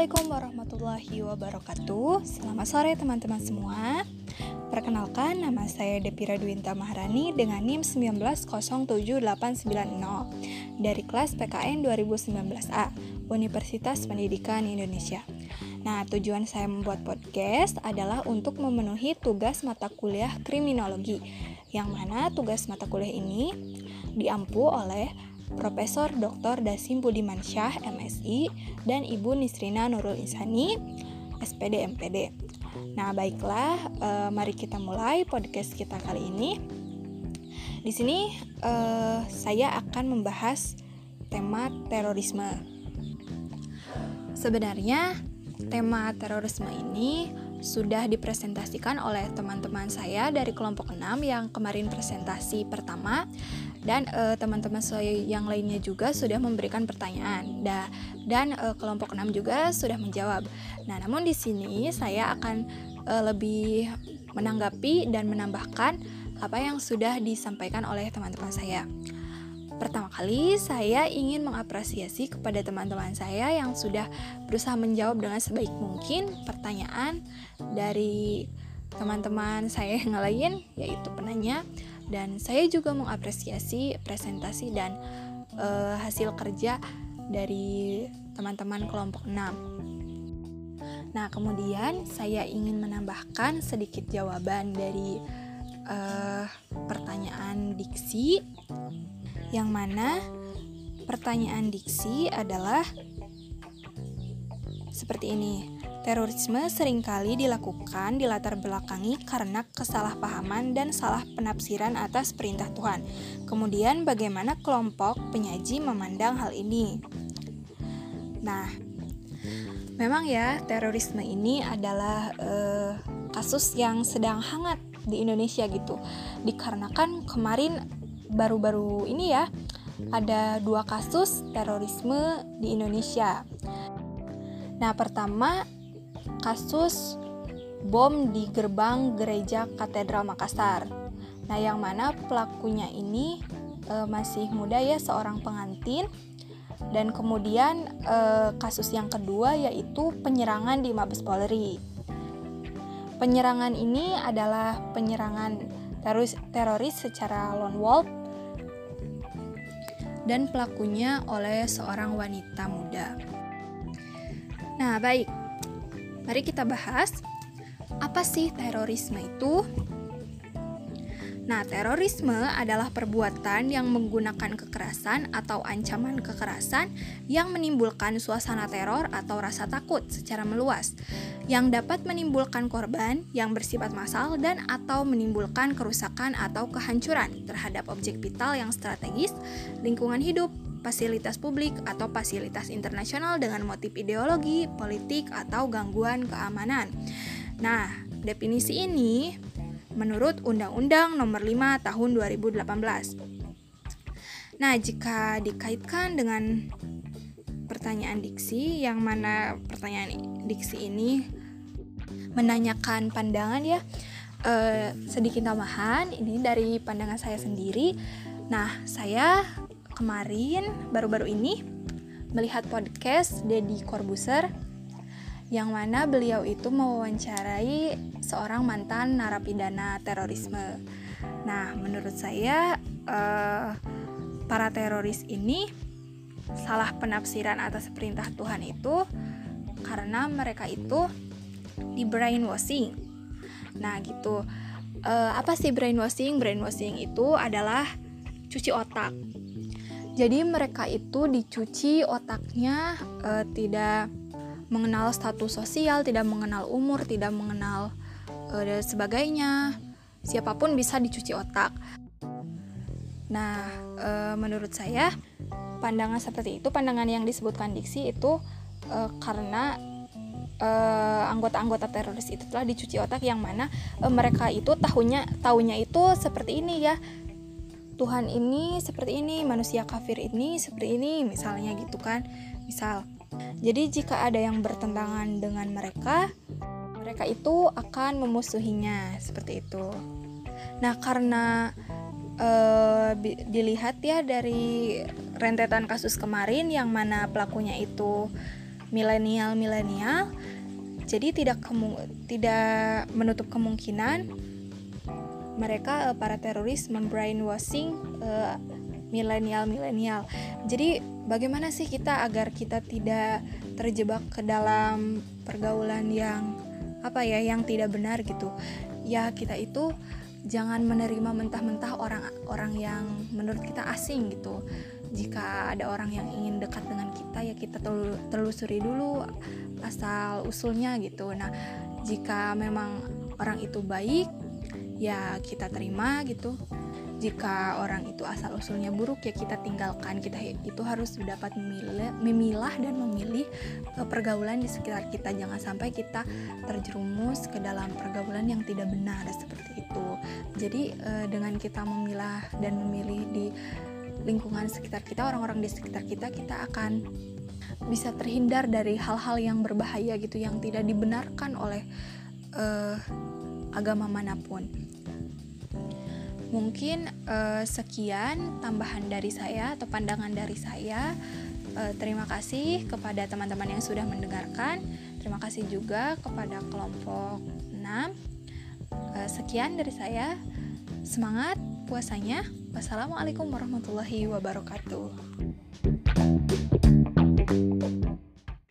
Assalamualaikum warahmatullahi wabarakatuh. Selamat sore teman-teman semua. Perkenalkan nama saya Depira Dwinta Maharani dengan NIM 1907890 dari kelas PKN 2019A Universitas Pendidikan Indonesia. Nah, tujuan saya membuat podcast adalah untuk memenuhi tugas mata kuliah kriminologi yang mana tugas mata kuliah ini diampu oleh Profesor Dr. Dasim Budiman Syah, MSI, dan Ibu Nisrina Nurul Insani, SPD MPD. Nah, baiklah, uh, mari kita mulai podcast kita kali ini. Di sini uh, saya akan membahas tema terorisme. Sebenarnya tema terorisme ini sudah dipresentasikan oleh teman-teman saya dari kelompok 6 yang kemarin presentasi pertama dan uh, teman-teman saya yang lainnya juga sudah memberikan pertanyaan. Da, dan uh, kelompok 6 juga sudah menjawab. Nah, namun di sini saya akan uh, lebih menanggapi dan menambahkan apa yang sudah disampaikan oleh teman-teman saya. Pertama kali, saya ingin mengapresiasi kepada teman-teman saya yang sudah berusaha menjawab dengan sebaik mungkin pertanyaan dari teman-teman saya yang lain, yaitu penanya dan saya juga mengapresiasi presentasi dan uh, hasil kerja dari teman-teman kelompok 6. Nah, kemudian saya ingin menambahkan sedikit jawaban dari uh, pertanyaan diksi yang mana pertanyaan diksi adalah seperti ini. Terorisme sering kali dilakukan di latar belakangi karena kesalahpahaman dan salah penafsiran atas perintah Tuhan. Kemudian bagaimana kelompok penyaji memandang hal ini? Nah, memang ya terorisme ini adalah uh, kasus yang sedang hangat di Indonesia gitu. Dikarenakan kemarin baru-baru ini ya ada dua kasus terorisme di Indonesia. Nah, pertama kasus bom di gerbang gereja Katedral Makassar. Nah, yang mana pelakunya ini e, masih muda ya, seorang pengantin. Dan kemudian e, kasus yang kedua yaitu penyerangan di Mabes Polri. Penyerangan ini adalah penyerangan teroris, teroris secara lone wolf dan pelakunya oleh seorang wanita muda. Nah, baik. Mari kita bahas apa sih terorisme itu? Nah, terorisme adalah perbuatan yang menggunakan kekerasan atau ancaman kekerasan yang menimbulkan suasana teror atau rasa takut secara meluas, yang dapat menimbulkan korban yang bersifat massal dan atau menimbulkan kerusakan atau kehancuran terhadap objek vital yang strategis, lingkungan hidup, fasilitas publik atau fasilitas internasional dengan motif ideologi, politik, atau gangguan keamanan. Nah, definisi ini menurut Undang-Undang Nomor 5 Tahun 2018. Nah, jika dikaitkan dengan pertanyaan diksi yang mana pertanyaan diksi ini menanyakan pandangan ya eh, sedikit tambahan ini dari pandangan saya sendiri. Nah, saya kemarin baru-baru ini melihat podcast Deddy Corbuzier yang mana beliau itu mewawancarai seorang mantan narapidana terorisme. Nah, menurut saya uh, para teroris ini salah penafsiran atas perintah Tuhan itu karena mereka itu di brainwashing. Nah, gitu. Uh, apa sih brainwashing? Brainwashing itu adalah cuci otak jadi mereka itu dicuci otaknya uh, tidak mengenal status sosial, tidak mengenal umur, tidak mengenal uh, dan sebagainya. Siapa pun bisa dicuci otak. Nah, uh, menurut saya pandangan seperti itu, pandangan yang disebutkan diksi itu uh, karena anggota-anggota uh, teroris itu telah dicuci otak yang mana uh, mereka itu tahunya tahunya itu seperti ini ya Tuhan ini seperti ini, manusia kafir ini seperti ini, misalnya gitu kan. Misal. Jadi jika ada yang bertentangan dengan mereka, mereka itu akan memusuhinya seperti itu. Nah, karena uh, dilihat ya dari rentetan kasus kemarin yang mana pelakunya itu milenial-milenial. Jadi tidak tidak menutup kemungkinan mereka uh, para teroris membrainwashing uh, milenial-milenial. Jadi bagaimana sih kita agar kita tidak terjebak ke dalam pergaulan yang apa ya yang tidak benar gitu. Ya kita itu jangan menerima mentah-mentah orang-orang yang menurut kita asing gitu. Jika ada orang yang ingin dekat dengan kita ya kita telusuri dulu asal usulnya gitu. Nah, jika memang orang itu baik ya kita terima gitu. Jika orang itu asal usulnya buruk ya kita tinggalkan. Kita itu harus dapat memilih, memilah dan memilih uh, pergaulan di sekitar kita. Jangan sampai kita terjerumus ke dalam pergaulan yang tidak benar seperti itu. Jadi uh, dengan kita memilah dan memilih di lingkungan sekitar kita orang-orang di sekitar kita kita akan bisa terhindar dari hal-hal yang berbahaya gitu yang tidak dibenarkan oleh uh, agama mana pun Mungkin uh, sekian tambahan dari saya atau pandangan dari saya. Uh, terima kasih kepada teman-teman yang sudah mendengarkan. Terima kasih juga kepada kelompok 6. Uh, eh, sekian dari saya. Semangat puasanya. Wassalamualaikum warahmatullahi wabarakatuh.